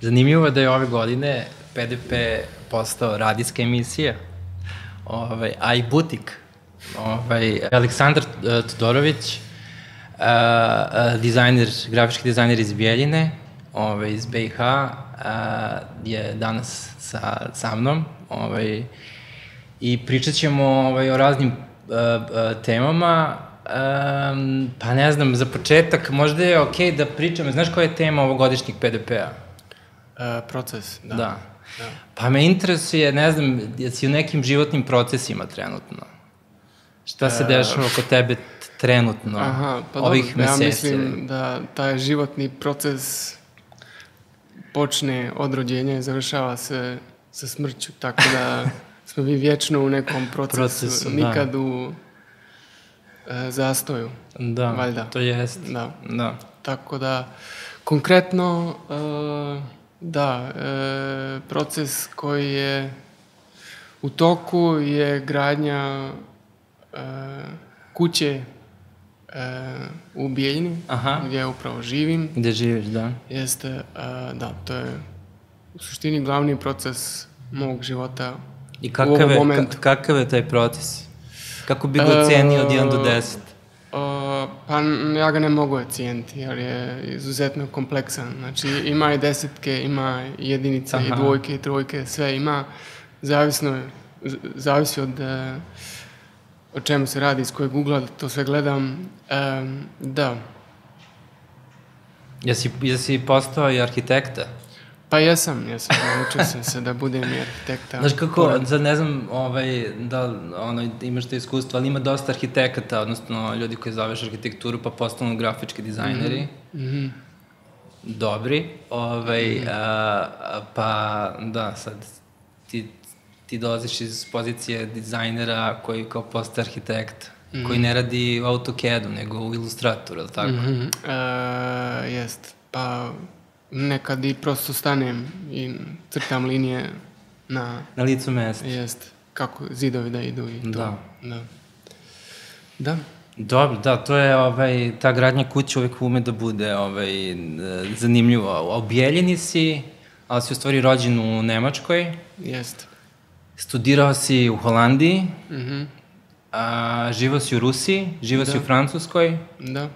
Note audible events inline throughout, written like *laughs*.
Zanimljivo je da je ove godine PDP postao radijska emisija, ovaj, a i butik. Ovaj, Aleksandar uh, Todorović, uh, dizajner, grafički dizajner iz Bijeljine, ovaj, iz BiH, uh, je danas sa, sa mnom. Ovaj, I pričat ćemo ovaj, o raznim uh, temama, Um, pa ne znam, za početak možda je okej okay da pričam, znaš koja je tema ovogodišnjeg PDP-a? Uh, proces, da. da. da. Pa me interesuje, ne znam, jesi u nekim životnim procesima trenutno? Šta se dešava oko tebe trenutno, Aha, pa ovih dobro, meseci? Ja mislim da taj životni proces počne od rođenja i završava se sa smrću, tako da *laughs* smo vi vječno u nekom procesu, procesu nikad da. u e, zastoju. Da, valjda. to jest. Da. da. Tako da, konkretno, e, da, e, proces koji je u toku je gradnja e, kuće e, u Bijeljini, Aha. gdje upravo živim. Gdje živiš, da. Jeste, e, da, to je u suštini glavni proces mog života I kakav je, ka, kakav je taj proces? Kako bi ga ocenio od 1 do 10? Uh, pa ja ga ne mogu ocijeniti, jer je izuzetno kompleksan. Znači ima i desetke, ima i jedinice, Aha. i dvojke, i trojke, sve ima. Zavisno, zavisi od, uh, o čemu se radi, iz kojeg ugla to sve gledam. Um, da. Jesi, jesi postao i arhitekta? Pa jesam, jesam, naučio sam se da budem i arhitekta. Znaš kako, sad ne znam ovaj, da ono, imaš to iskustvo, ali ima dosta arhitekata, odnosno ljudi koji zaveš arhitekturu pa postanu grafički dizajneri. Mm -hmm. Dobri. Ovaj, mm -hmm. a, pa da, sad ti, ti dolaziš iz pozicije dizajnera koji kao postaje arhitekt. Mm -hmm. koji ne radi u AutoCAD-u, nego u Illustratoru, ili tako? Mm -hmm. uh, jest. Pa, nekad i prosto stanem i crtam linije na... Na licu mesta. Jest. Kako zidovi da idu i to. Da. Da. Da. Dobro, da, to je ovaj, ta gradnja kuće uvek ume da bude ovaj, zanimljivo. Objeljeni si, ali si u stvari rođen u Nemačkoj. Jest. Studirao si u Holandiji. Mhm. Mm a, živao si u Rusiji, živao da. si u Francuskoj. Da.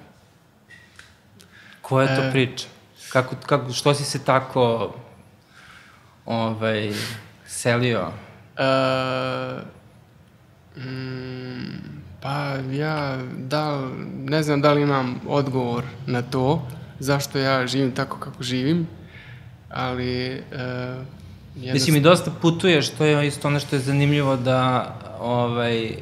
Koja je to e, priča? Kako, kako, što si se tako ovaj, selio? Uh, mm, pa ja da, ne znam da li imam odgovor na to, zašto ja živim tako kako živim, ali... Uh, jednostavno... Mislim, i dosta putuješ, to je isto ono što je zanimljivo da, ovaj,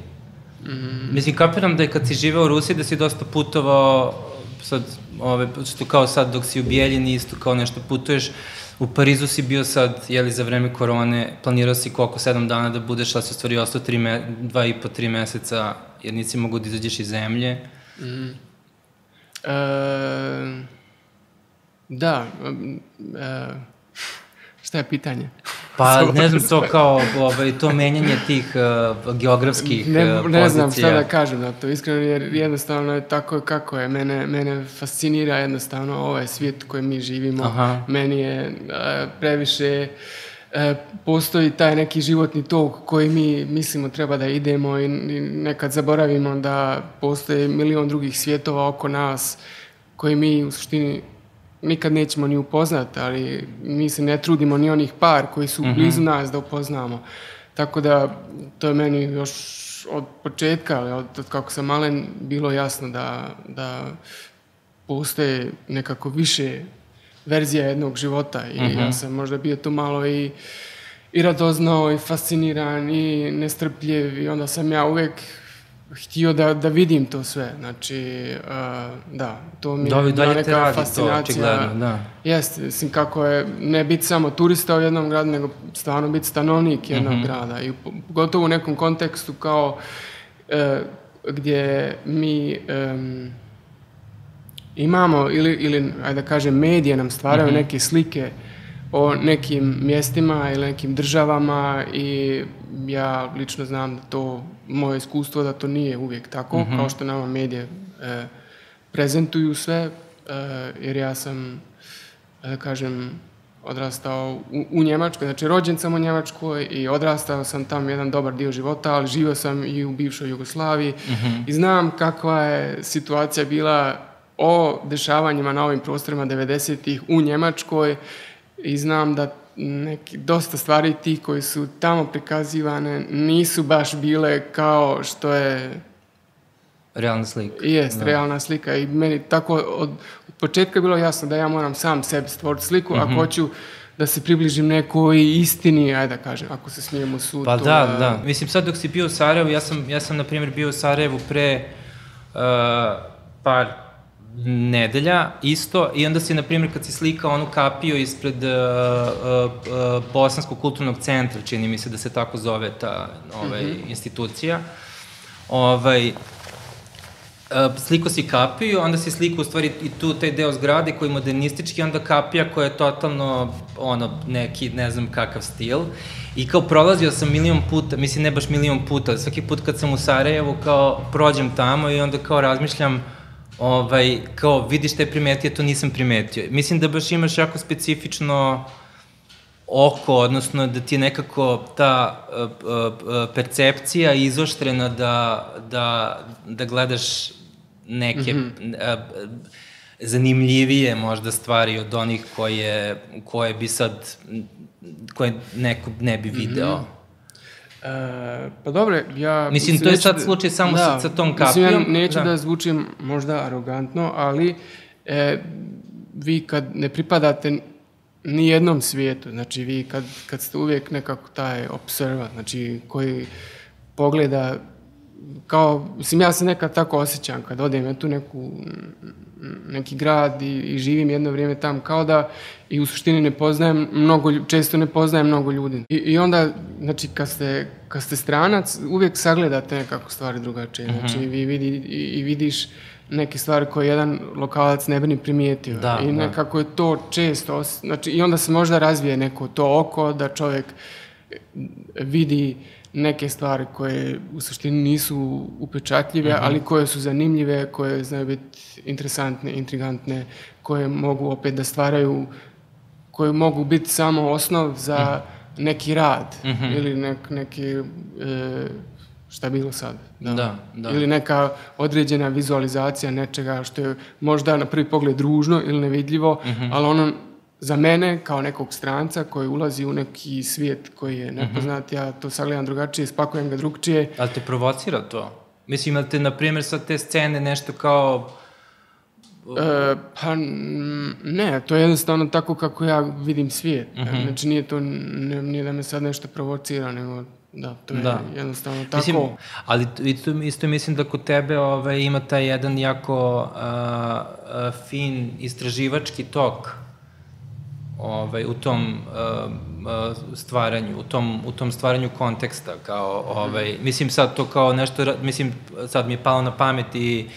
mm. mislim, kapiram da je kad si živeo u Rusiji da si dosta putovao sad, ove, što kao sad dok si u Bijeljini, isto kao nešto putuješ, u Parizu si bio sad, jeli, za vreme korone, planirao si koliko, sedam dana da budeš, ali si u stvari ostao tri me, dva i po, tri meseca, jer nisi mogu da izađeš iz zemlje. Mm. E, da, e, šta je pitanje? Pa *laughs* ne znam to kao ovaj, to menjanje tih uh, geografskih ne, ne pozicija. Ne znam šta da kažem na to, iskreno, jer jednostavno je tako kako je. Mene, mene fascinira jednostavno ovaj svijet u kojem mi živimo. Aha. Meni je uh, previše uh, postoji taj neki životni tok koji mi mislimo treba da idemo i, i nekad zaboravimo da postoje milion drugih svjetova oko nas koji mi u suštini nikad nećemo ni upoznati, ali mi se ne trudimo ni onih par koji su mm -hmm. blizu nas da upoznamo. Tako da to je meni još od početka, ali od, od kako sam malen, bilo jasno da, da postoje nekako više verzija jednog života i mm -hmm. ja sam možda bio tu malo i i radoznao i fasciniran i nestrpljiv i onda sam ja uvek htio da, da vidim to sve. Znači, uh, da, to mi je da, neka radi fascinacija. To, da. Jeste, mislim, kako je ne biti samo turista u jednom gradu, nego stvarno biti stanovnik jednog mm -hmm. grada. I pogotovo u nekom kontekstu kao uh, gdje mi um, imamo, ili, ili, ajde da kažem, medije nam stvaraju mm -hmm. neke slike o nekim mjestima ili nekim državama i ja lično znam da to, moje iskustvo da to nije uvijek tako, mm -hmm. kao što nama medije e, prezentuju sve, e, jer ja sam, da kažem, odrastao u, u Njemačkoj, znači rođen sam u Njemačkoj i odrastao sam tamo jedan dobar dio života, ali živio sam i u bivšoj Jugoslaviji mm -hmm. i znam kakva je situacija bila o dešavanjima na ovim prostorima 90-ih u Njemačkoj i znam da neki, dosta stvari tih koji su tamo prikazivane nisu baš bile kao što je realna slika. Jest, da. realna slika i meni tako od, od početka je bilo jasno da ja moram sam sebi stvoriti sliku, mm -hmm. ako mhm. hoću da se približim nekoj istini, ajde da kažem, ako se smijem u sud. Pa da, a... da. Mislim, sad dok si bio u Sarajevu, ja sam, ja sam na primjer, bio u Sarajevu pre uh, par nedelja isto i onda si, na primjer, kad si slikao onu kapiju ispred uh, uh, uh, Bosanskog kulturnog centra, čini mi se da se tako zove ta ovaj, mm -hmm. institucija, ovaj, Uh, sliko si kapiju, onda si sliko u stvari i tu taj deo zgrade koji je modernistički, onda kapija koja je totalno ono, neki ne znam kakav stil. I kao prolazio sam milion puta, mislim ne baš milion puta, svaki put kad sam u Sarajevu kao prođem tamo i onda kao razmišljam ovaj, kao vidiš šta je primetio, to nisam primetio. Mislim da baš imaš jako specifično oko, odnosno da ti je nekako ta uh, uh, percepcija izoštrena da, da, da gledaš neke mm -hmm. zanimljivije možda stvari od onih koje, koje bi sad, koje neko ne bi video. Mm -hmm. E, pa dobro, ja... Mislim, to je sad da, slučaj samo da, sa, sa tom kapijom. Mislim, ja neću da. da zvučim možda arogantno, ali e, vi kad ne pripadate ni jednom svijetu, znači vi kad, kad ste uvijek nekako taj observa, znači koji pogleda kao, mislim, ja se nekad tako osjećam kad odem ja tu neku, neki grad i, i živim jedno vrijeme tam, kao da i u suštini ne poznajem mnogo, često ne poznajem mnogo ljudi. I, i onda, znači, kad ste, kad ste stranac, uvijek sagledate nekako stvari drugačije. Mm -hmm. Znači, vi vidi, i, i vidiš neke stvari koje jedan lokalac ne bi ni primijetio. Da, I da. nekako da. je to često, znači, i onda se možda razvije neko to oko da čovjek vidi neke stvari koje u suštini nisu upečatljive, mm -hmm. ali koje su zanimljive, koje znaju biti interesantne, intrigantne, koje mogu opet da stvaraju, koje mogu biti samo osnov za mm -hmm. neki rad mm -hmm. ili nek, neki e, šta bilo sad. Da. da, da. Ili neka određena vizualizacija nečega što je možda na prvi pogled ružno ili nevidljivo, mm -hmm. ali ono za mene, kao nekog stranca koji ulazi u neki svijet koji je mhm. nepoznat, mm -hmm. ja to sagledam drugačije, spakujem ga drugčije. Ali te provocira to? Mislim, ali te, na primjer, sa te scene nešto kao... E, pa ne, to je jednostavno tako kako ja vidim svijet. Mm -hmm. Znači nije to, ne, nije da me sad nešto provocira, nego da, to je da. jednostavno tako. Mislim, ali isto, isto mislim da kod tebe ovaj, ima taj jedan jako uh, uh, fin istraživački tok ovaj, u tom uh, stvaranju, u tom, u tom stvaranju konteksta, kao, ovaj, mislim sad to kao nešto, mislim sad mi je palo na pamet i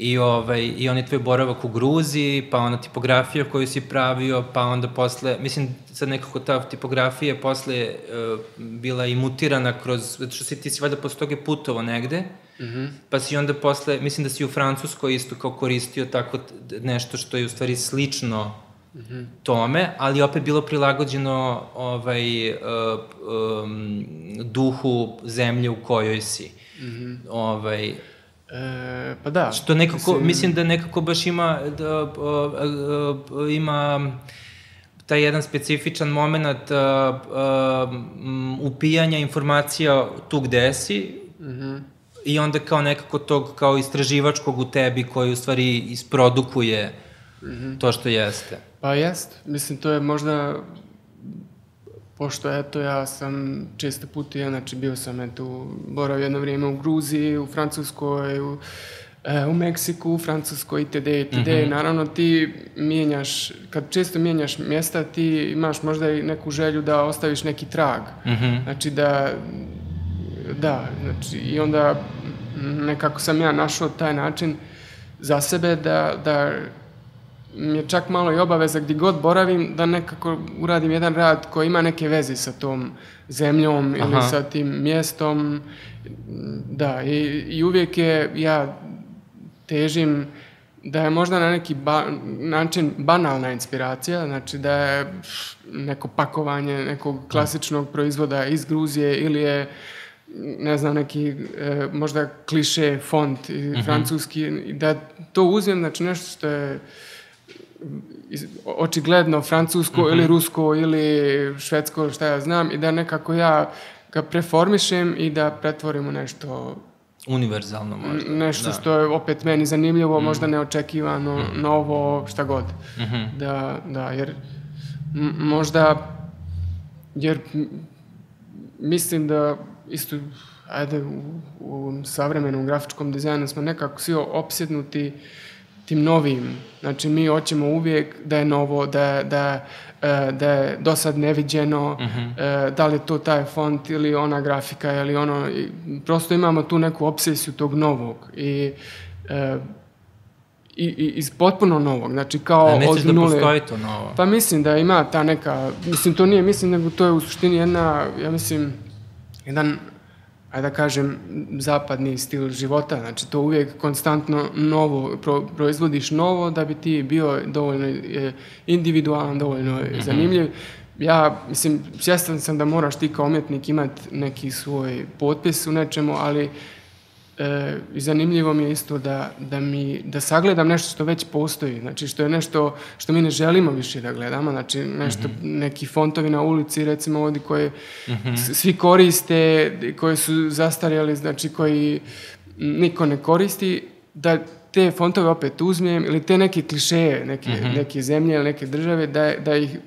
i, ovaj, i on je tvoj boravak u Gruziji, pa ona tipografija koju si pravio, pa onda posle, mislim, sad nekako ta tipografija posle uh, bila imutirana kroz, zato što si ti si valjda posle toga putovo negde, mm -hmm. pa si onda posle, mislim da si u Francuskoj isto kao koristio tako nešto što je u stvari slično -hmm. tome, ali opet bilo prilagođeno ovaj, uh, um, duhu zemlje u kojoj si. Mm -hmm. ovaj, E, pa da. Što nekako, mislim, mislim da nekako baš ima, da, uh, uh, ima taj jedan specifičan moment uh, uh, upijanja informacija tu gde si mm -hmm. i onda kao nekako tog kao istraživačkog u tebi koji u stvari isprodukuje mm -hmm. to što jeste. Pa jest, mislim to je možda pošto eto ja sam često putio, znači bio sam eto boravio jedno vrijeme u Gruziji, u Francuskoj, u, e, u Meksiku, u Francuskoj itd. itd. Mm -hmm. Naravno ti mijenjaš, kad često mijenjaš mjesta ti imaš možda i neku želju da ostaviš neki trag. Mm -hmm. Znači da da, znači i onda nekako sam ja našao taj način za sebe da, da mi je čak malo i obaveza gdje god boravim da nekako uradim jedan rad koji ima neke veze sa tom zemljom Aha. ili sa tim mjestom. Da, i, i uvijek je, ja težim da je možda na neki ba, način banalna inspiracija, znači da je neko pakovanje nekog klasičnog proizvoda iz Gruzije ili je ne znam, neki e, možda kliše font i mm -hmm. francuski, da to uzmem, znači nešto što je očigledno francusko mm -hmm. ili rusko ili švedsko, šta ja znam, i da nekako ja ga preformišem i da pretvorim u nešto Univerzalno možda. Nešto da. što je opet meni zanimljivo, mm. možda neočekivano, mm. novo, šta god. Mm -hmm. Da, da, jer možda, jer mislim da isto, ajde, u, u savremenom grafičkom dizajnu smo nekako svi opsjednuti tim novim. Znači, mi hoćemo uvijek da je novo, da, da, e, da je do sad neviđeno, uh mhm. -huh. da li je to taj font ili ona grafika ili ono, prosto imamo tu neku obsesiju tog novog i e, i, i iz potpuno novog, znači kao A od da nule. da to novo? Pa mislim da ima ta neka, mislim to nije mislim, nego to je u suštini jedna, ja mislim, jedan ajde da kažem, zapadni stil života. Znači, to uvijek konstantno novo, pro, proizvodiš novo da bi ti bio dovoljno e, individualan, dovoljno mm -hmm. zanimljiv. Ja, mislim, svjestan sam da moraš ti kao umjetnik imati neki svoj potpis u nečemu, ali E, I zanimljivo mi je isto da, da, mi, da sagledam nešto što već postoji, znači što je nešto što mi ne želimo više da gledamo, znači nešto, mm -hmm. neki fontovi na ulici recimo ovdje koje mm -hmm. svi koriste, koje su zastarjeli, znači koji niko ne koristi, da te fontove opet uzmem ili te neke klišeje, neke, mm -hmm. neke zemlje ili neke države, da, da ih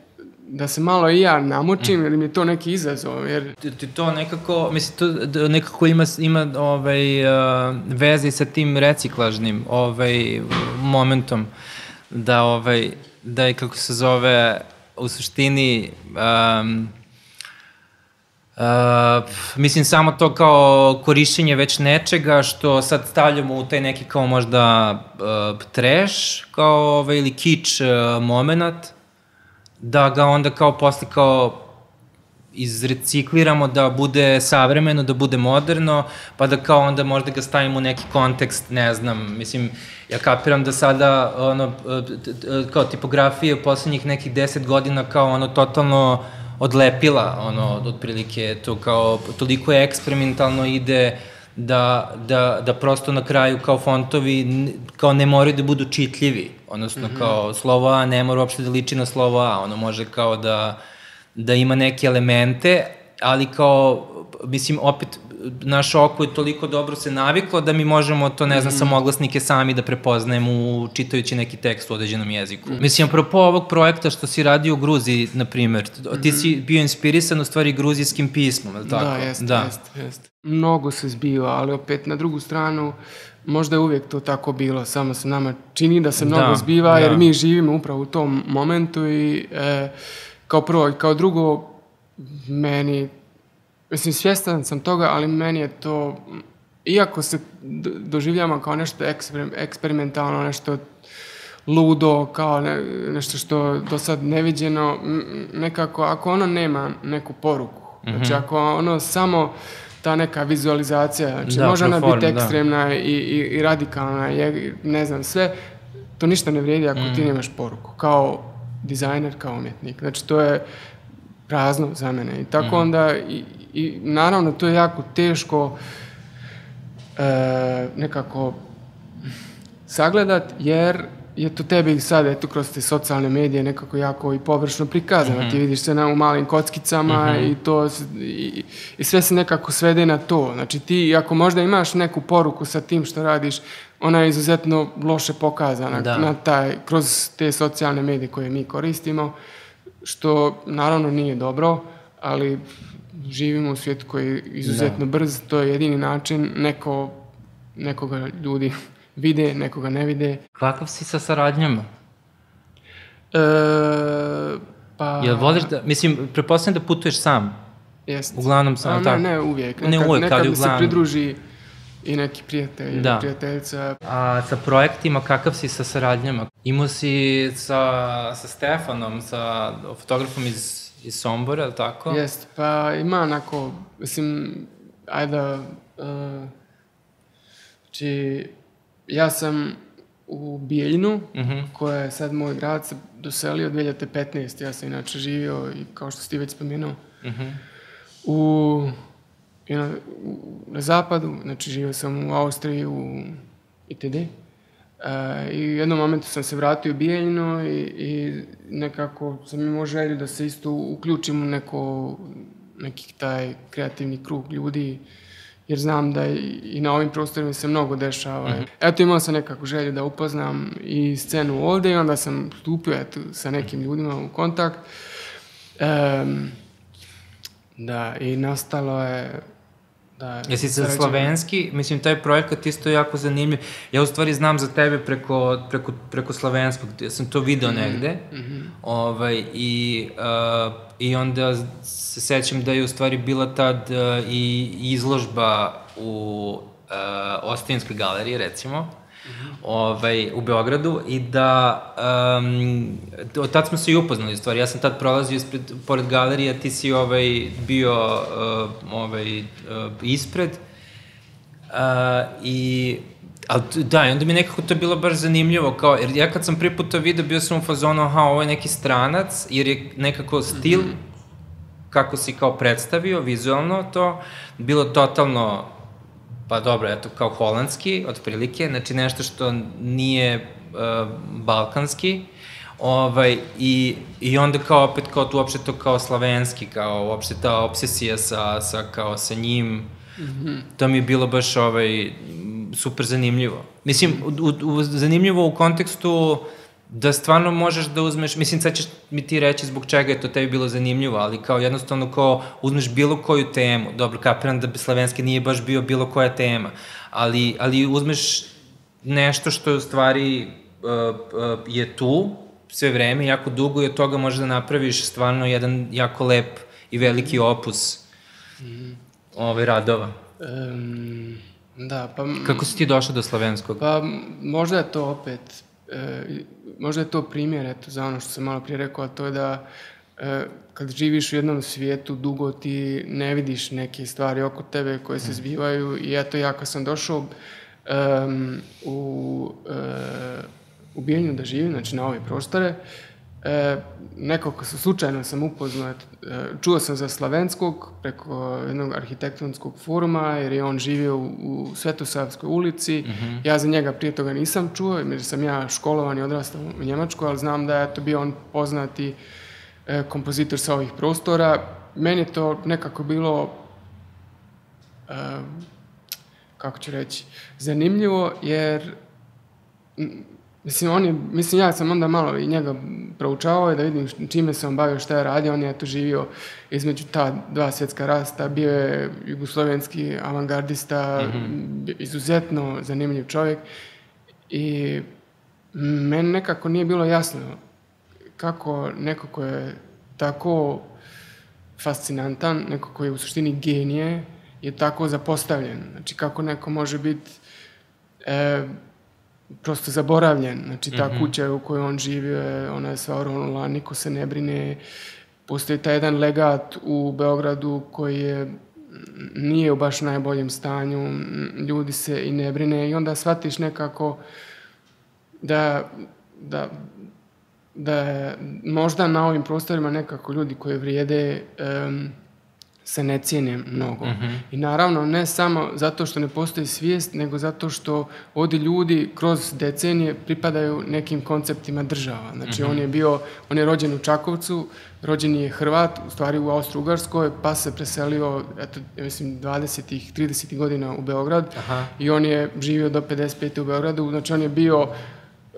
da se malo i ja namučim, mm. jer mi je to neki izazov. Jer... Ti to nekako, mislim, to nekako ima, ima ovaj, uh, veze sa tim reciklažnim ovaj, momentom, da, ovaj, da je, kako se zove, u suštini, um, Uh, mislim samo to kao korišćenje već nečega što sad stavljamo u taj neki kao možda uh, trash kao ovaj, ili kič uh, moment da ga onda kao posle kao izrecikliramo da bude savremeno, da bude moderno, pa da kao onda možda ga stavimo u neki kontekst, ne znam, mislim, ja kapiram da sada ono, kao tipografija u poslednjih nekih deset godina kao ono totalno odlepila, ono, otprilike to kao, toliko je eksperimentalno ide, da, da, da prosto na kraju kao fontovi kao ne moraju da budu čitljivi, odnosno mm -hmm. kao slovo A ne mora uopšte da liči na slovo A, ono može kao da, da ima neke elemente, ali kao, mislim, opet, naš oko je toliko dobro se naviklo da mi možemo to, ne znam, mm samoglasnike sami da prepoznajemo čitajući neki tekst u određenom jeziku. Mm. Mislim, apropo ovog projekta što si radio u Gruziji, na primer, ti si mhm. bio inspirisan u stvari gruzijskim pismom, je tako? Da, jeste, da. jeste, jeste. Mnogo se zbiva, ali opet na drugu stranu, možda je uvijek to tako bilo, samo se nama čini da se mnogo da, zbiva, da. jer mi živimo upravo u tom momentu i e, kao prvo i kao drugo, meni Mislim, svjestan sam toga, ali meni je to, iako se doživljamo kao nešto eksper, eksperimentalno, nešto ludo, kao ne, nešto što do sad neviđeno, nekako, ako ono nema neku poruku, mm -hmm. znači ako ono samo ta neka vizualizacija, znači da, može ona biti da. ekstremna da. i, i, i radikalna, je, ne znam, sve, to ništa ne vrijedi ako mm. ti nemaš poruku, kao dizajner, kao umjetnik. Znači, to je prazno za mene. I tako mm. onda, i, I naravno to je jako teško e, nekako sagledat jer je to tebi sad, eto, kroz te socijalne medije nekako jako i površno prikazano. Mm -hmm. Ti vidiš se na, u malim kockicama mm -hmm. i to, i, i sve se nekako svede na to. Znači ti, ako možda imaš neku poruku sa tim što radiš, ona je izuzetno loše pokazana da. na taj, kroz te socijalne medije koje mi koristimo, što naravno nije dobro, ali živimo u svijetu koji je izuzetno da. brz, to je jedini način, neko, nekoga ljudi vide, nekoga ne vide. Kakav si sa saradnjama? E, pa... Jel voliš da, mislim, prepostavljam da putuješ sam? Jeste. Uglavnom sam, A, tako? Ne, ne uvijek. Nekad, ne uvijek, nekad ali uglavnom. se pridruži i neki prijatelj da. prijateljica. A sa projektima, kakav si sa saradnjama? Imao si sa, sa Stefanom, sa fotografom iz iz Sombora, ali tako? Jest, pa ima onako, mislim, ajde, uh, znači, ja sam u Bijeljinu, uh koja je sad moj grad se doselio 2015. Ja sam inače živio i kao što ste već spomenuo u, na, na zapadu, znači živio sam u Austriji, u itd. E, I u jednom momentu sam se vratio u Bijeljino i, i nekako sam imao želju da se isto uključim u neko, neki taj kreativni krug ljudi jer znam da i na ovim prostorima se mnogo dešava. Mm -hmm. Eto imao sam nekako želju da upoznam i scenu ovde i onda sam stupio eto, sa nekim ljudima u kontakt. Um, da, i nastalo je Da, Jesi za slovenski, mislim, taj projekat isto jako zanimljiv. Ja u stvari znam za tebe preko, preko, preko slovenskog, ja sam to video mm -hmm. negde. Mm -hmm. ovaj, i, uh, I onda se sećam da je u stvari bila tad uh, i izložba u uh, Ostinskoj galeriji, recimo ovaj, u Beogradu i da um, od tad smo se i upoznali u stvari. Ja sam tad prolazio ispred, pored galerije, ti si ovaj, bio uh, ovaj, uh, ispred uh, i Ali da, i onda mi nekako to bilo baš zanimljivo, kao, jer ja kad sam prvi put to video, bio sam u fazonu, aha, ovo je neki stranac, jer je nekako stil, mm -hmm. kako si kao predstavio, vizualno to, bilo totalno pa dobro, eto, kao holandski, otprilike, znači nešto što nije uh, balkanski, ovaj, i, i onda kao opet, kao tu uopšte to kao slavenski, kao uopšte ta obsesija sa, sa, kao sa njim, mm -hmm. to mi je bilo baš ovaj, super zanimljivo. Mislim, u, u, zanimljivo u kontekstu uh, da stvarno možeš da uzmeš, mislim sad ćeš mi ti reći zbog čega je to tebi bilo zanimljivo, ali kao jednostavno kao uzmeš bilo koju temu, dobro kapiram da slavenski nije baš bio bilo koja tema, ali, ali uzmeš nešto što je u stvari uh, uh, je tu sve vreme, jako dugo i od toga možeš da napraviš stvarno jedan jako lep i veliki opus mm. ove radova. Um, da, pa... Kako si ti došao do slavenskog? Pa možda je to opet e, možda je to primjer eto, za ono što sam malo prije rekao, a to je da e, kad živiš u jednom svijetu dugo ti ne vidiš neke stvari oko tebe koje se mm. zbivaju i eto ja kad sam došao um, u, uh, u Bijeljnu da živim, znači na ove prostore, E, nekako slučajno sam upoznao, e, čuo sam za Slavenskog preko jednog arhitektonskog foruma, jer je on živio u, u Svetosavskoj ulici. Mm -hmm. Ja za njega prije toga nisam čuo, jer sam ja školovan i odrastao u Njemačku, ali znam da je to bio on poznati e, kompozitor sa ovih prostora. Meni je to nekako bilo e, kako ću reći, zanimljivo, jer Mislim, on je, mislim, ja sam onda malo i njega proučavao da vidim čime se on bavio, šta je radio. On je to živio između ta dva svjetska rasta, bio je jugoslovenski avangardista, mm -hmm. izuzetno zanimljiv čovjek. I meni nekako nije bilo jasno kako neko ko je tako fascinantan, neko ko je u suštini genije, je tako zapostavljen. Znači, kako neko može biti e, prosto zaboravljen. Znači, ta mm -hmm. kuća u kojoj on živi, ona je sva oronula, niko se ne brine. Postoji taj jedan legat u Beogradu koji je nije u baš najboljem stanju, ljudi se i ne brine i onda shvatiš nekako da, da, da je možda na ovim prostorima nekako ljudi koji vrijede um, se ne cijene mnogo. Mm -hmm. I naravno ne samo zato što ne postoji svijest, nego zato što ovdje ljudi kroz decenije pripadaju nekim konceptima država. Znači mm -hmm. on je bio, on je rođen u Čakovcu, rođen je Hrvat, u stvari u Austro-Ugarskoj, pa se preselio, eto, mislim, 20-ih, 30 godina u Beograd Aha. i on je živio do 55. u Beogradu, znači on je bio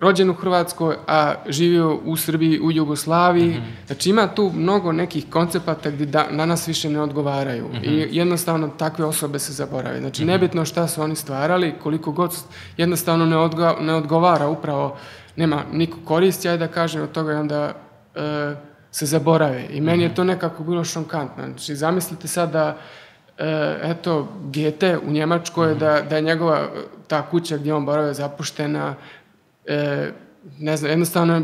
rođen u Hrvatskoj, a živio u Srbiji, u Jugoslaviji. Mm -hmm. Znači ima tu mnogo nekih koncepata gdje da, na nas više ne odgovaraju. Mm -hmm. I jednostavno takve osobe se zaborave. Znači mm -hmm. nebitno šta su oni stvarali, koliko god jednostavno ne, odgo, ne odgovara upravo, nema niko koristi, ajde da kažem od toga i onda e, se zaborave. I meni je mhm. to nekako bilo šonkantno. Znači zamislite sad da e, eto, Gete u Njemačkoj, mm -hmm. da, da je njegova ta kuća gdje on boravio zapuštena, e, ne znam, jednostavno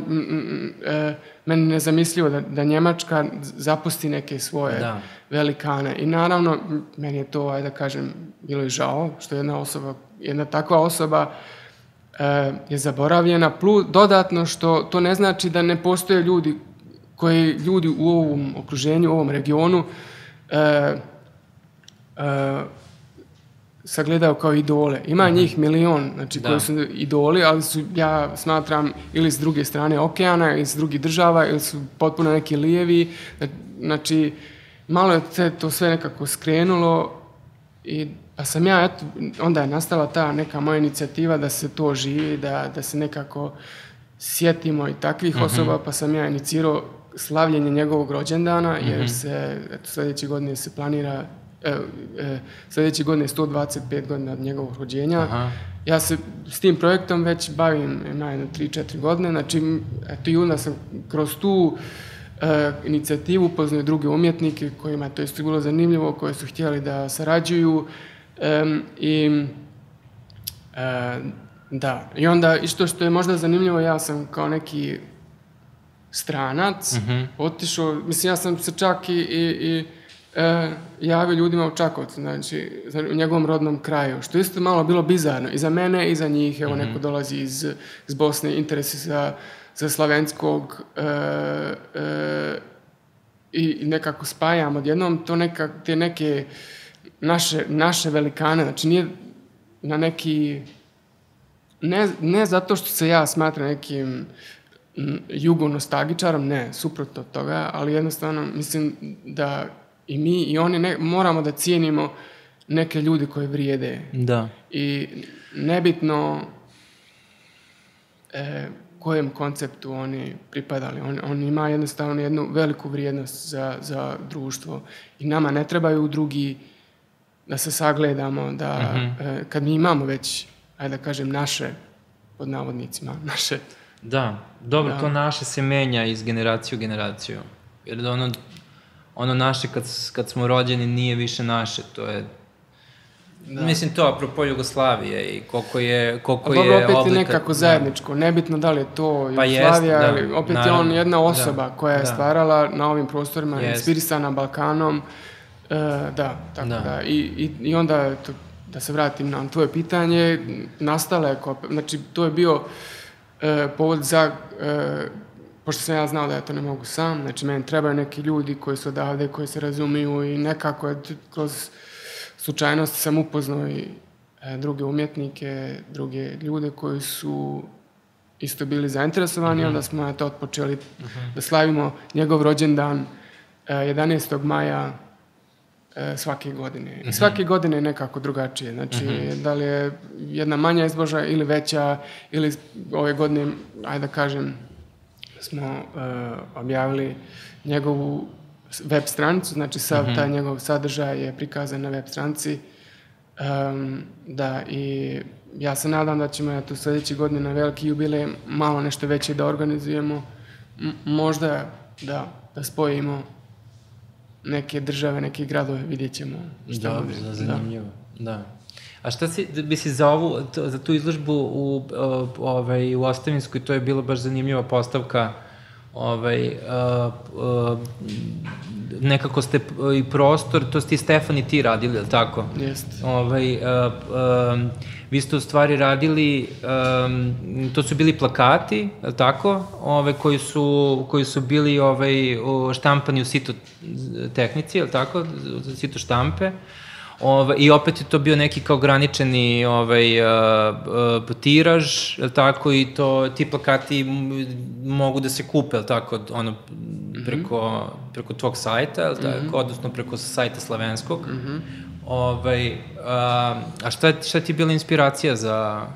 e, meni nezamislivo da, da Njemačka zapusti neke svoje da. velikane. I naravno, meni je to, ajde da kažem, bilo i žao, što jedna osoba, jedna takva osoba e, je zaboravljena, plus dodatno što to ne znači da ne postoje ljudi koji ljudi u ovom okruženju, u ovom regionu e, e, sagledao kao idole. Ima mm -hmm. njih milion, znači da. koji su idoli, ali su, ja smatram, ili s druge strane okeana, ili s drugih država, ili su potpuno neki lijevi. Znači, malo je te, to sve nekako skrenulo i pa sam ja, eto, onda je nastala ta neka moja inicijativa da se to živi, da, da se nekako sjetimo i takvih mm -hmm. osoba, pa sam ja inicirao slavljenje njegovog rođendana, jer mm -hmm. se, eto, sledeće godine se planira e, e, sledeće godine 125 godina od njegovog rođenja. Aha. Ja se s tim projektom već bavim na jedno 3-4 godine, znači, eto i onda sam kroz tu e, inicijativu upoznao druge umjetnike kojima to isto bilo zanimljivo, koje su htjeli da sarađuju e, i e, da, i onda isto što je možda zanimljivo, ja sam kao neki stranac, mm -hmm. otišao, mislim ja sam se čak i, i, i e, javio ljudima u Čakovcu, znači u njegovom rodnom kraju, što isto malo bilo bizarno i za mene i za njih, evo mm -hmm. neko dolazi iz, iz Bosne, interesi za, za slavenskog e, e, i, nekako spajam odjednom to neka, te neke naše, naše velikane, znači nije na neki ne, ne zato što se ja smatram nekim jugonostalgičarom, ne, suprotno od toga, ali jednostavno mislim da i mi i oni ne, moramo da cijenimo neke ljudi koje vrijede. Da. I nebitno e, kojem konceptu oni pripadali. On, on ima jednostavno jednu veliku vrijednost za, za društvo i nama ne trebaju drugi da se sagledamo, da mhm. -huh. e, kad mi imamo već, ajde da kažem, naše, pod navodnicima, *laughs* naše... Da, dobro, da. to naše se menja iz generacije u generaciju. Jer da ono ono naše kad, kad smo rođeni nije više naše, to je Da. Mislim to apropo Jugoslavije i koliko je koliko dobro, je opet oblika, je nekako da. zajedničko, da. nebitno da li je to pa Jugoslavija, jest, da, ali opet naravno, je on jedna da. osoba da, koja je da. stvarala na ovim prostorima, jest. inspirisana Balkanom, e, da, tako da. da. I, i, I onda, to, da se vratim na tvoje pitanje, nastala je, znači to je bio e, povod za e, pošto sam ja znao da ja to ne mogu sam, znači meni trebaju neki ljudi koji su odavde, koji se razumiju i nekako je kroz slučajnost sam upoznao i e, druge umjetnike, druge ljude koji su isto bili zainteresovani, mm -hmm. onda smo eto otpočeli mm -hmm. da slavimo njegov rođendan e, 11. maja e, svake godine. Mm -hmm. I svake godine je nekako drugačije. Znači, mm -hmm. da li je jedna manja izboža ili veća, ili ove godine, ajde da kažem, smo uh, objavili njegovu web stranicu, znači sav mm -hmm. taj njegov sadržaj je prikazan na web stranici. Um, da, i ja se nadam da ćemo eto sledeće godine na veliki jubilej malo nešto veće da organizujemo. M možda da, da spojimo neke države, neke gradove, vidjet ćemo šta da, bude. Da, zanimljivo. Da. da. A šta si, bi si za ovu, to, za tu izložbu u, ovaj, u Ostavinskoj, to je bilo baš zanimljiva postavka, ovaj, uh, uh, nekako ste i prostor, to ste i Stefan i ti radili, je li tako? Jeste. Ovaj, uh, uh, vi ste u stvari radili, um, to su bili plakati, je li tako? Ove, koji, su, koji su bili ovaj, štampani u sito tehnici, je li tako? Sito štampe. Ovaj, I opet je to bio neki kao ograničeni ovaj, uh, uh, tiraž, je tako, i to, ti plakati mogu da se kupe, je tako, ono, mhm. preko, mm -hmm. preko tvog sajta, je tako, mm -hmm. odnosno preko sajta slavenskog. Mm -hmm. ovaj, a, a šta, šta ti je bila inspiracija za,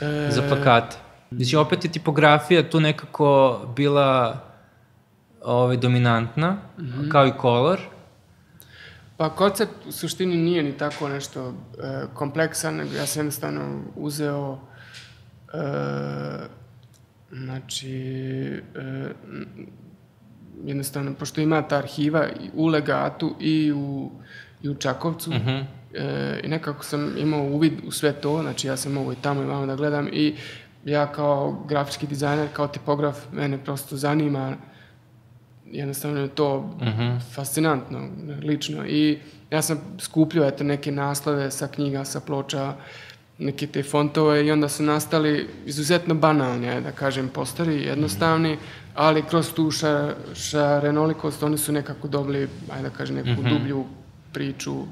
e... za plakate? Mislim, opet je tipografija tu nekako bila ovaj, dominantna, mm -hmm. kao i kolor, Pa koncept u suštini nije ni tako nešto e, kompleksan, nego ja sam jednostavno uzeo e, znači e, jednostavno, pošto ima ta arhiva u Legatu i u, i u Čakovcu, uh mhm. -huh. e, i nekako sam imao uvid u sve to, znači ja sam mogu i tamo i vamo da gledam i ja kao grafički dizajner, kao tipograf, mene prosto zanima jednostavno je to uh mhm. -huh. fascinantno, lično. I ja sam skupljio eto, neke naslove sa knjiga, sa ploča, neke te fontove i onda su nastali izuzetno banalni, ajde da kažem, postari, jednostavni, ali kroz tu ša, šarenolikost oni su nekako dobili, ajde da kažem, neku mm -hmm. dublju priču.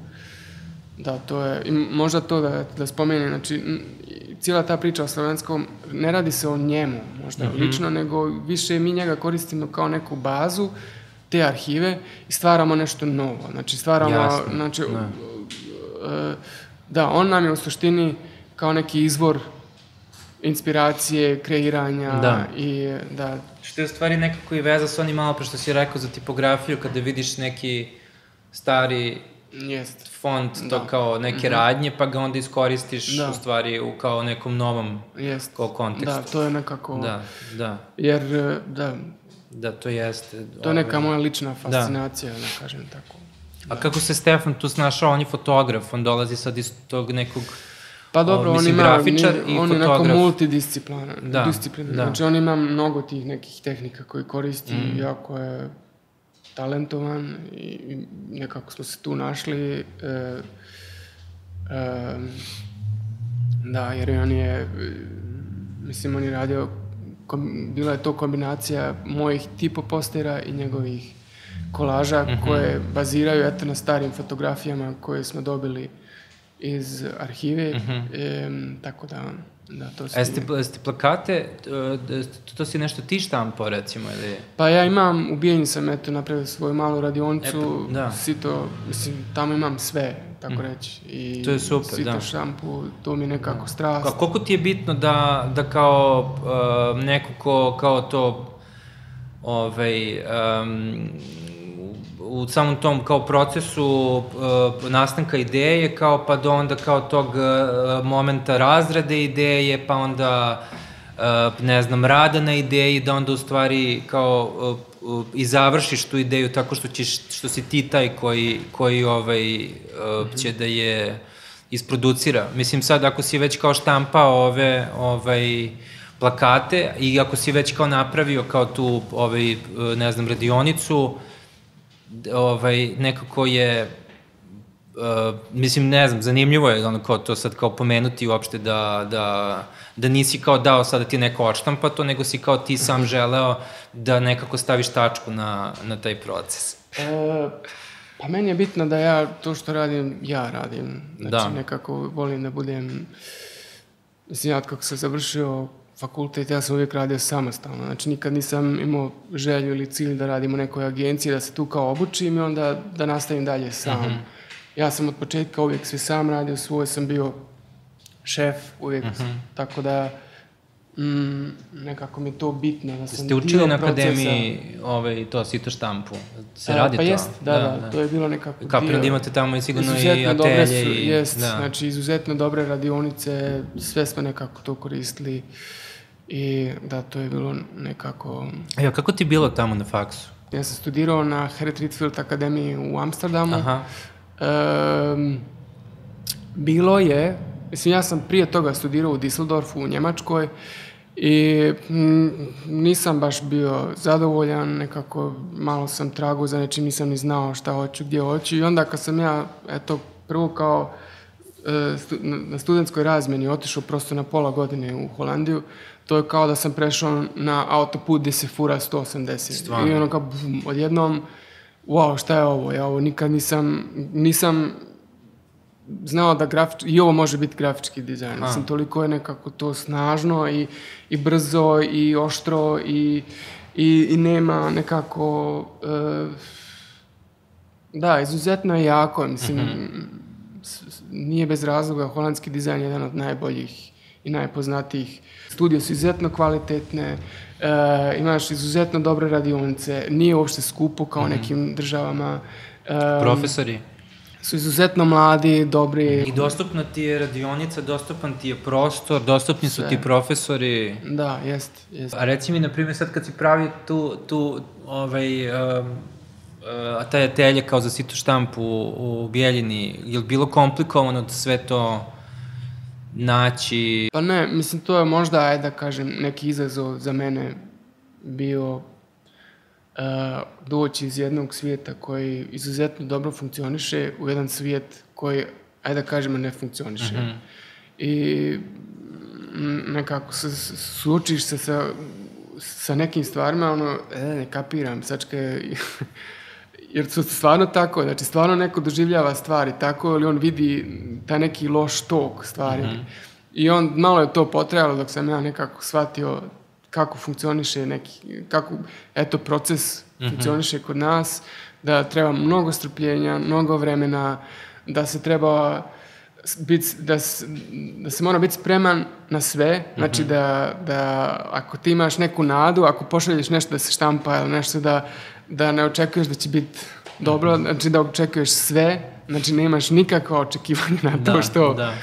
Da, to je, i možda to da, da spomenem, znači, cijela ta priča o slovenskom, ne radi se o njemu, možda mm -hmm. lično, nego više mi njega koristimo kao neku bazu, te arhive i stvaramo nešto novo. Znači, stvaramo, Jasne. znači, da. Uh, da, on nam je u suštini kao neki izvor inspiracije, kreiranja da. i da. Što je u stvari nekako i veza sa onim malo pre što si rekao za tipografiju, kada vidiš neki stari Jest. font, to da. kao neke mm -hmm. radnje, pa ga onda iskoristiš da. u stvari u kao nekom novom Jest. kao kontekstu. Da, to je nekako... Da, da. Jer, da... Da, to jeste. To je neka moja lična da. fascinacija, da, da kažem tako. Da. A kako se Stefan tu snašao, on je fotograf, on dolazi sad iz tog nekog Pa dobro, on ima, grafičar ni, on je neko multidisciplinar. Da, disciplinar. da. Znači, on ima mnogo tih nekih tehnika koji koristi, mm. jako je talentovan i nekako smo se tu našli. E, e, da, jer on je, mislim, on je radio, kom, bila je to kombinacija mojih tipo postera i njegovih kolaža mm -hmm. koje baziraju eto na starim fotografijama koje smo dobili iz arhive, mm -hmm. e, tako da, da to su... Jeste, jeste plakate, to, to si nešto ti štampo, recimo, ili... Pa ja imam, ubijenji sam, eto, napravio svoju malu radionicu, e, da. sito, mislim, tamo imam sve, tako mm. reći. I to je super, sito da. šampu, to mi je nekako da. strast. A koliko ti je bitno da, da kao uh, neko ko, kao to, ovaj, um, u samom tom kao procesu uh, nastanka ideje, kao pa do onda kao tog uh, momenta razrade ideje, pa onda uh, ne znam, rada na ideji, da onda u stvari kao uh, i završiš tu ideju tako što ćeš, što si ti taj koji, koji ovaj, uh, će da je isproducira. Mislim sad, ako si već kao štampao ove, ovaj, plakate i ako si već kao napravio kao tu, ovaj, ne znam, radionicu, ovaj, nekako je Uh, mislim, ne znam, zanimljivo je ono kao to sad kao pomenuti uopšte da, da, da nisi kao dao sada ti neko odštampa to, nego si kao ti sam mhm. želeo da nekako staviš tačku na, na taj proces. E, pa meni je bitno da ja to što radim, ja radim. Znači, da. nekako volim da budem... Mislim, ja kako sam završio fakultet ja sam uvijek radio samostalno. Znači nikad nisam imao želju ili cilj da radim u nekoj agenciji, da se tu kao obučim i onda da nastavim dalje sam. Mm -hmm. Ja sam od početka uvijek sve sam radio, svoj sam bio šef uvijek, mm -hmm. tako da mm, nekako mi je to bitno. Da sam Ste učili na akademiji ovaj, to sito štampu? Se radi pa to? Pa jest, da, da, da, da, to je bilo nekako Kapir da imate tamo i sigurno i atelje. Su, i, jest, da. znači izuzetno dobre radionice, sve smo nekako to koristili. I da, to je bilo nekako... Evo, kako ti bilo tamo na faksu? Ja sam studirao na Harriet Ritfield akademiji u Amsterdamu. Aha. Um, bilo je, mislim, ja sam prije toga studirao u Düsseldorfu u Njemačkoj i m, nisam baš bio zadovoljan, nekako malo sam tragu za nečim, nisam ni znao šta hoću, gdje hoću i onda kad sam ja, eto, prvo kao e, stu, na studentskoj razmeni otišao prosto na pola godine u Holandiju, to je kao da sam prešao na autoput gde se fura 180. Stvarno. I ono kao, bum, odjednom, wow, šta je ovo? Ja ovo nikad nisam, nisam znao da grafič, i ovo može biti grafički dizajn. Mislim, toliko je nekako to snažno i, i brzo i oštro i, i, i nema nekako... Uh, da, izuzetno je jako. Mislim, mm -hmm. Nije bez razloga holandski dizajn je jedan od najboljih i najpoznatijih. Studije su izuzetno kvalitetne, e, imaš izuzetno dobre radionice, nije uopšte skupo kao mm -hmm. nekim državama. E, Profesori? su izuzetno mladi, dobri. I dostupna ti je radionica, dostupan ti je prostor, dostupni Sve. su ti profesori. Da, jest, jest. A reci mi, na primjer, sad kad si pravi tu, tu ovaj, um, a taj atelje kao za sito štampu u, u Bijeljini, je li bilo komplikovano da sve to naći? Pa ne, mislim, to je možda, ajde da kažem, neki izazov za mene bio uh, doći iz jednog svijeta koji izuzetno dobro funkcioniše u jedan svijet koji, ajde da kažemo, ne funkcioniše. Mm -hmm. i nekako se suočiš se sa, sa nekim stvarima, ono, e, ne kapiram, sačka jer su stvarno tako, znači stvarno neko doživljava stvari tako ili on vidi taj neki loš tok stvari. Mm -hmm. I on, malo je to potrajalo dok sam ja nekako shvatio kako funkcioniše neki, kako, eto, proces mm -hmm. funkcioniše kod nas, da treba mnogo strpljenja, mnogo vremena, da se treba bit, da, da se mora biti spreman na sve, znači mm -hmm. da, da ako ti imaš neku nadu, ako pošalješ nešto da se štampa ili nešto da, da ne očekuješ da će biti dobro, -hmm. znači da očekuješ sve, znači nemaš nikakva očekivanja na to da, što, da.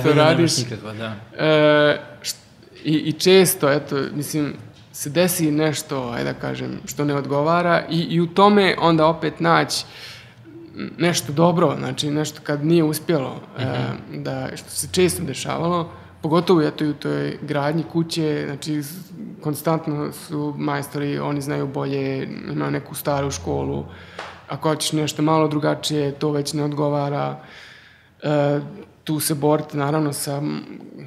što radiš. Nikakva, da. E, št, i, I često, eto, mislim, se desi nešto, ajde da kažem, što ne odgovara i, i u tome onda opet naći nešto dobro, znači nešto kad nije uspjelo, mm -hmm. e, mhm. da, što se često dešavalo, pogotovo eto i u toj gradnji kuće, znači konstantno su majstori, oni znaju bolje, imaju neku staru školu, ako hoćeš nešto malo drugačije, to već ne odgovara. E, tu se boriti naravno sa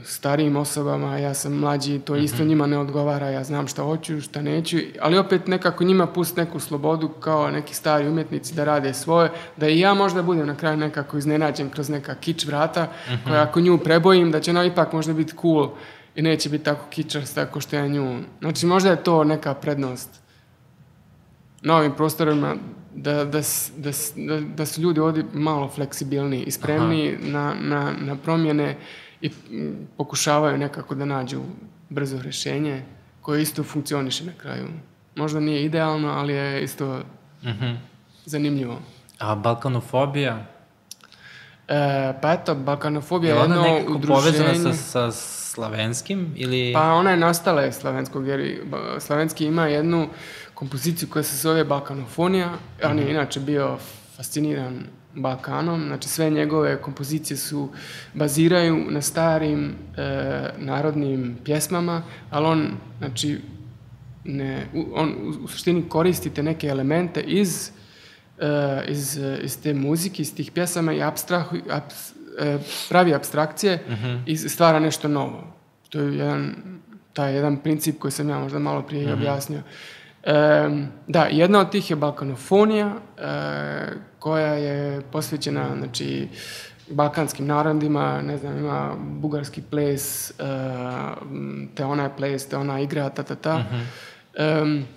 starijim osobama, ja sam mlađi, to isto mhm. njima ne odgovara, ja znam šta hoću, šta neću, ali opet nekako njima pust neku slobodu kao neki stari umjetnici da rade svoje, da i ja možda budem na kraju nekako iznenađen kroz neka kič vrata, mhm. -huh. koja ako nju prebojim, da će ona ipak možda biti cool i neće biti tako kičarst tako što ja nju. Znači možda je to neka prednost na ovim prostorima da, da, da, da su ljudi ovdje malo fleksibilniji i spremni na, na, na promjene i pokušavaju nekako da nađu brzo rješenje koje isto funkcioniše na kraju. Možda nije idealno, ali je isto mm -hmm. zanimljivo. A balkanofobija? E, pa eto, balkanofobija je jedno udruženje... Je ona povezana sa, sa slavenskim ili... Pa ona je nastala je slavenskog, jer slavenski ima jednu kompoziciju koja se zove Balkanofonija. On je mhm. inače bio fasciniran Balkanom, znači sve njegove kompozicije su baziraju na starim e, narodnim pjesmama, ali on, znači, ne, on u suštini koristite neke elemente iz, e, iz, iz te muzike, iz tih pjesama i abstrah, abs, pravi abstrakcije uh mhm. -huh. i stvara nešto novo. To je jedan, taj jedan princip koji sam ja možda malo prije uh mhm. -huh. objasnio. E, da, jedna od tih je Balkanofonija, e, koja je posvećena, znači, balkanskim narodima, ne znam, ima bugarski ples, e, te ona je ples, te ona igra, ta, ta, ta. Mm -hmm. e,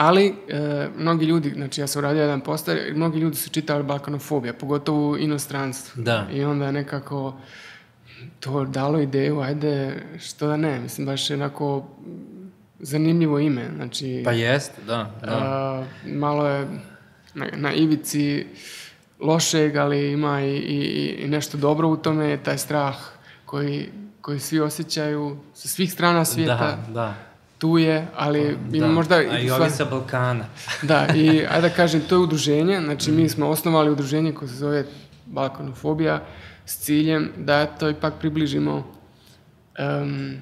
ali, e, mnogi ljudi, znači ja sam uradio jedan poster, mnogi ljudi su čitali Balkanofobija, pogotovo u inostranstvu. Da. I onda nekako to dalo ideju, ajde, što da ne, mislim, baš je onako zanimljivo ime. Znači, pa jest, da. da. A, malo je na, na ivici lošeg, ali ima i, i, i nešto dobro u tome, taj strah koji, koji svi osjećaju sa svih strana svijeta. Da, da. Tu je, ali pa, da. možda... A i ovi sa Balkana. *laughs* da, i ajde da kažem, to je udruženje, znači mi smo osnovali udruženje koje se zove Balkanofobija s ciljem da to ipak približimo um,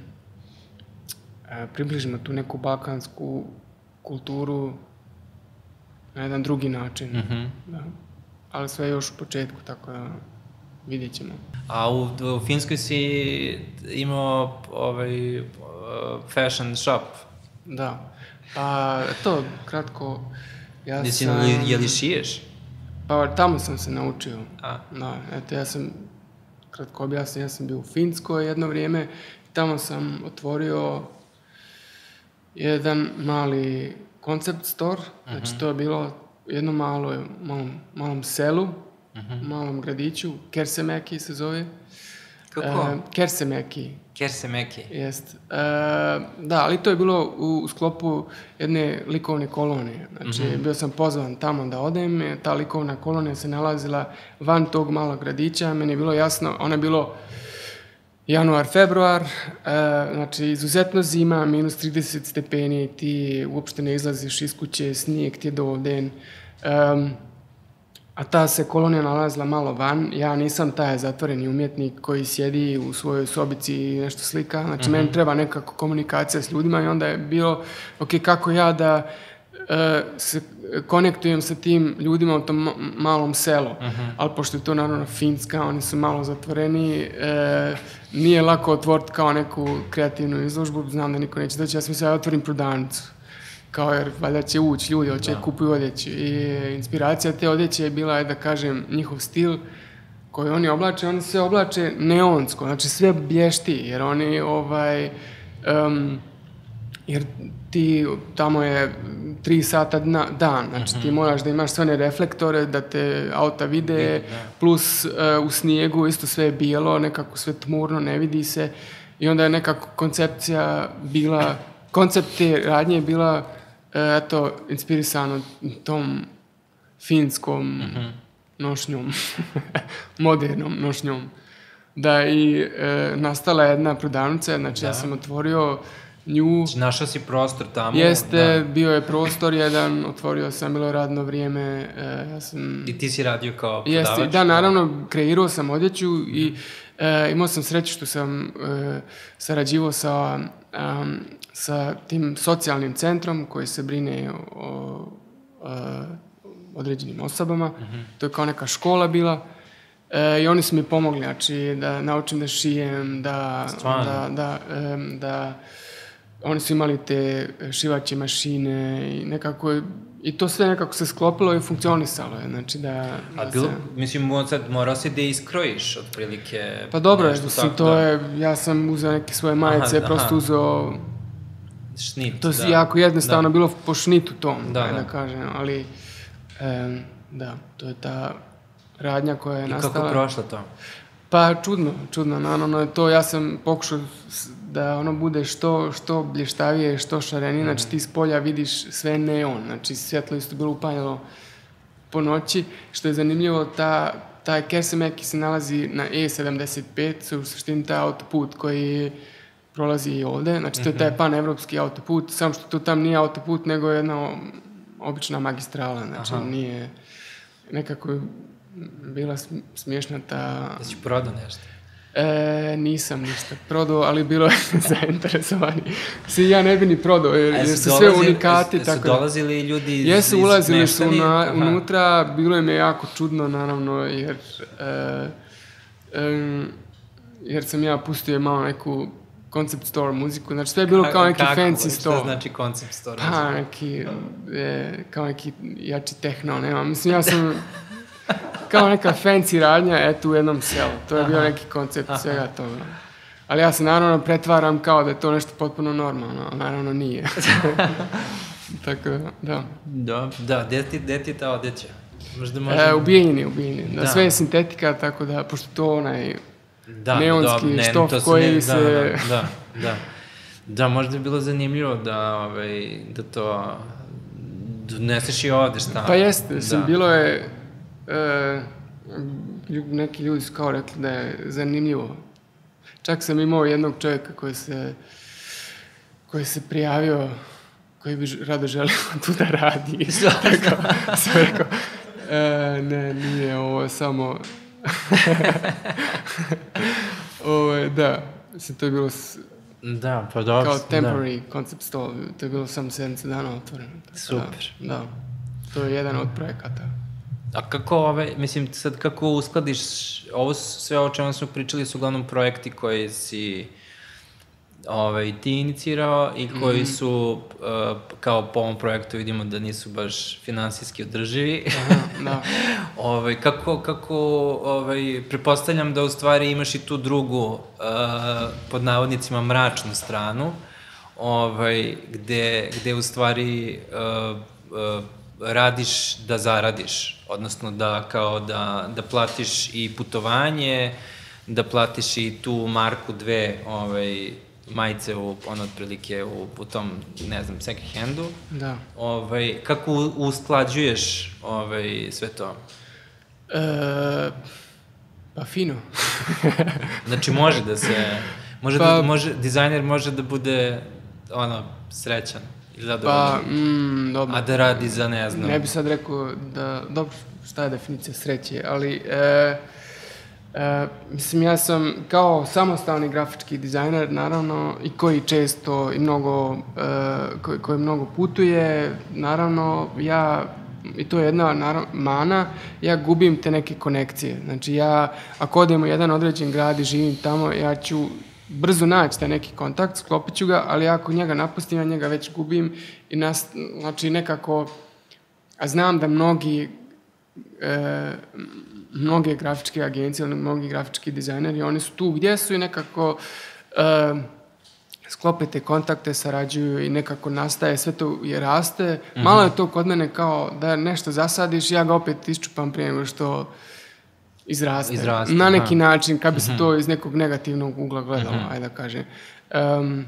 približimo tu neku balkansku kulturu na jedan drugi način. Mm -hmm. da. Ali sve još u početku, tako da vidjet ćemo. A u, u Finskoj si imao ovaj, fashion shop? Da. Pa, to, kratko, ja Jesi, sam... Je, je li šiješ? Pa, tamo sam se naučio. A? Da, eto, ja sam, kratko objasnio, ja sam bio u Finskoj jedno vrijeme, tamo sam otvorio jedan mali koncept store, znači uh mhm. -huh. to je bilo jedno malo, malom, malom selu, uh mhm. -huh. malom gradiću, Kersemeki se zove. Kako? E, Kersemeki. Kersemeki. Jest. E, da, ali to je bilo u, u sklopu jedne likovne kolonije. Znači, uh mhm. -huh. bio sam pozvan tamo da odem, ta likovna kolonija se nalazila van tog malog gradića, meni je bilo jasno, ona je bilo januar, februar, e, znači izuzetno zima, minus 30 stepeni, ti uopšte ne izlaziš iz kuće, snijeg ti je dovoljen. Um, a ta se kolonija nalazila malo van. Ja nisam taj zatvoreni umjetnik koji sjedi u svojoj sobici i nešto slika. Znači, uh -huh. meni treba nekako komunikacija s ljudima i onda je bilo, ok, kako ja da se konektujem sa tim ljudima u tom malom selu. Uh Mhm. -huh. Ali pošto je to naravno Finska, oni su malo zatvoreni, e, nije lako otvoriti kao neku kreativnu izložbu, znam da niko neće doći, ja sam mislio da otvorim prodavnicu. Kao jer valjda će ući ljudi, hoće da. kupuju odjeću. I inspiracija te odjeće je bila, da kažem, njihov stil koji oni oblače, oni se oblače neonsko, znači sve blješti, jer oni ovaj... Um, jer ti, tamo je tri sata dna, dan, znači mm -hmm. ti moraš da imaš sve one reflektore, da te auta vide, da. plus uh, u snijegu isto sve je bijelo, nekako sve tmurno, ne vidi se i onda je nekako koncepcija bila, koncept te radnje je bila eto, inspirisano tom finskom mm -hmm. nošnjom, *laughs* modernom nošnjom. Da i e, nastala jedna prodavnica, znači da. ja sam otvorio nju... Znači, našao si prostor tamo? Jeste, da. bio je prostor jedan, otvorio sam, bilo radno vrijeme, e, ja sam... I ti si radio kao prodavač? Jeste, da, naravno, kreirao sam odjeću i e, imao sam sreću što sam e, sarađivao sa, um, sa tim socijalnim centrom koji se brine o, o određenim osobama. Mm -hmm. To je kao neka škola bila. E, I oni su mi pomogli, znači, da naučim da šijem, da... Stvarno? Da, da, e, da, oni su imali te šivaće mašine i nekako i to sve nekako se sklopilo i funkcionisalo je, znači da... A da bilo, se... mislim, sad morao si da iskrojiš otprilike... Pa dobro, je, mislim, to da... je, ja sam uzeo neke svoje majice, aha, prosto aha. uzeo... Šnit, To je da. jako jednostavno da. bilo po šnitu tom, da, da, da. kažem, ali e, da, to je ta radnja koja je I nastala. kako je prošlo to? Pa čudno, čudno, naravno je to, ja sam pokušao da ono bude što, što blještavije, što šarenije, mm. znači ti s polja vidiš sve neon, znači svjetlo isto bilo upanjalo po noći, što je zanimljivo, ta, taj Kersemeki se nalazi na E75, u suštini taj autoput koji prolazi i ovde, znači to je taj pan-evropski autoput, samo što to tam nije autoput, nego je jedna obična magistrala, znači Aha. nije nekako bila smiješna ta... Da si prodao nešto? E, nisam ništa prodao, ali bilo je *laughs* zainteresovani. Si ja ne bi ni prodao, jer, jer su sve unikati. Jesu tako da- dolazili ljudi iz Jesu, ulazili su na, unutra, bilo je jako čudno, naravno, jer, e, e, jer sam ja pustio malo neku concept store muziku, znači sve je bilo kao neki Kako? fancy store. Šta znači concept store? Pa, neki, e, kao neki jači tehno, nema. Mislim, ja sam *laughs* kao neka fancy radnja, eto, u jednom selu. To je bio neki koncept Aha. svega toga. Ali ja se naravno pretvaram kao da je to nešto potpuno normalno, ali naravno nije. *laughs* Tako da, da. Da, da, gde ti, gde ti ta odeća? Možda možemo... E, u Bijeljini, u Bijeljini. Da, da, sve je sintetika, tako da, pošto to onaj da, neonski da, ne, štof to koji ne, se... Da, da, da, da. Da, možda je bilo zanimljivo da, ovaj, da to doneseš i ovde šta. Pa jeste, da. sam, bilo je... E, neki ljudi su kao rekli da je zanimljivo. Čak sam imao jednog čovjeka koji se koji se prijavio koji bi rado želio *laughs* tu da radi. Tako, sam rekao, e, ne, nije ovo samo... *laughs* ovo da, mislim, to je bilo s, Da, pa dobro. kao temporary da. concept store, to je bilo samo sedmice dana otvoreno. Tako Super. Da, da, to je jedan od projekata. A kako ove, mislim, sad kako uskladiš, ovo sve o čemu smo pričali su uglavnom projekti koji si ovaj, ti inicirao i koji mm -hmm. su, uh, kao po ovom projektu vidimo da nisu baš finansijski održivi. Aha, da. *laughs* ovaj, kako, kako, ovaj, prepostavljam da u stvari imaš i tu drugu, uh, pod navodnicima, mračnu stranu, ovaj, gde, gde u stvari uh, uh, radiš da zaradiš, odnosno da kao da, da platiš i putovanje, da platiš i tu marku dve ovaj, majice u, ono, otprilike u, u tom, ne znam, second handu. Da. Ovaj, kako usklađuješ ovaj, sve to? E, pa fino. *laughs* znači može da se, može pa, da, može, dizajner može da bude, ono, srećan i zadovoljan. Pa, mm, dobro. A da radi za, ne znam. Ne bi sad rekao da, dobro, šta je definicija sreće, ali e, E, mislim, ja sam kao samostalni grafički dizajner, naravno, i koji često i mnogo, e, koji, koji mnogo putuje, naravno, ja i to je jedna naravno, mana, ja gubim te neke konekcije. Znači ja, ako odem u jedan određen grad i živim tamo, ja ću brzo naći taj neki kontakt, sklopit ću ga, ali ako njega napustim, ja njega već gubim i nas, znači nekako, a znam da mnogi e, mnoge grafičke agencije mnogi grafički dizajneri, oni su tu gdje su i nekako e, sklope te kontakte, sarađuju i nekako nastaje, sve to je raste. Mm -hmm. Malo je to kod mene kao da nešto zasadiš, ja ga opet iščupam prije nego što izraste. izraste Na neki aha. način, kad bi se mm -hmm. to iz nekog negativnog ugla gledalo, mm -hmm. ajde da kažem. Um,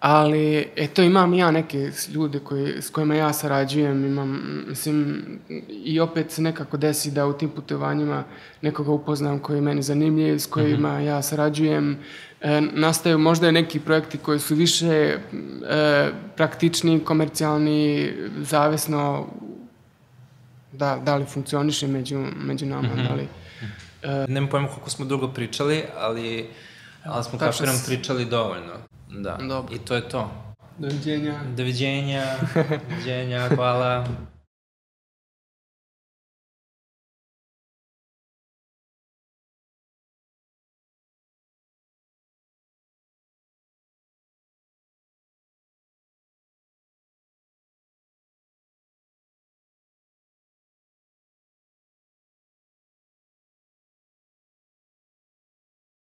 ali, eto, imam ja neke ljude koji, s kojima ja sarađujem, imam, mislim, i opet se nekako desi da u tim putovanjima nekoga upoznam koji je meni zanimljiv, s kojima mm -hmm. ja sarađujem, e, nastaju možda neki projekti koji su više e, praktični, komercijalni, zavisno da, da li funkcioniše među, među nama, mm -hmm. da li... E, Nemam pojma koliko smo dugo pričali, ali, ali smo kapiram pričali dovoljno. Da. Dobro. I to je to. Doviđenja. Doviđenja. *laughs* Doviđenja, hvala.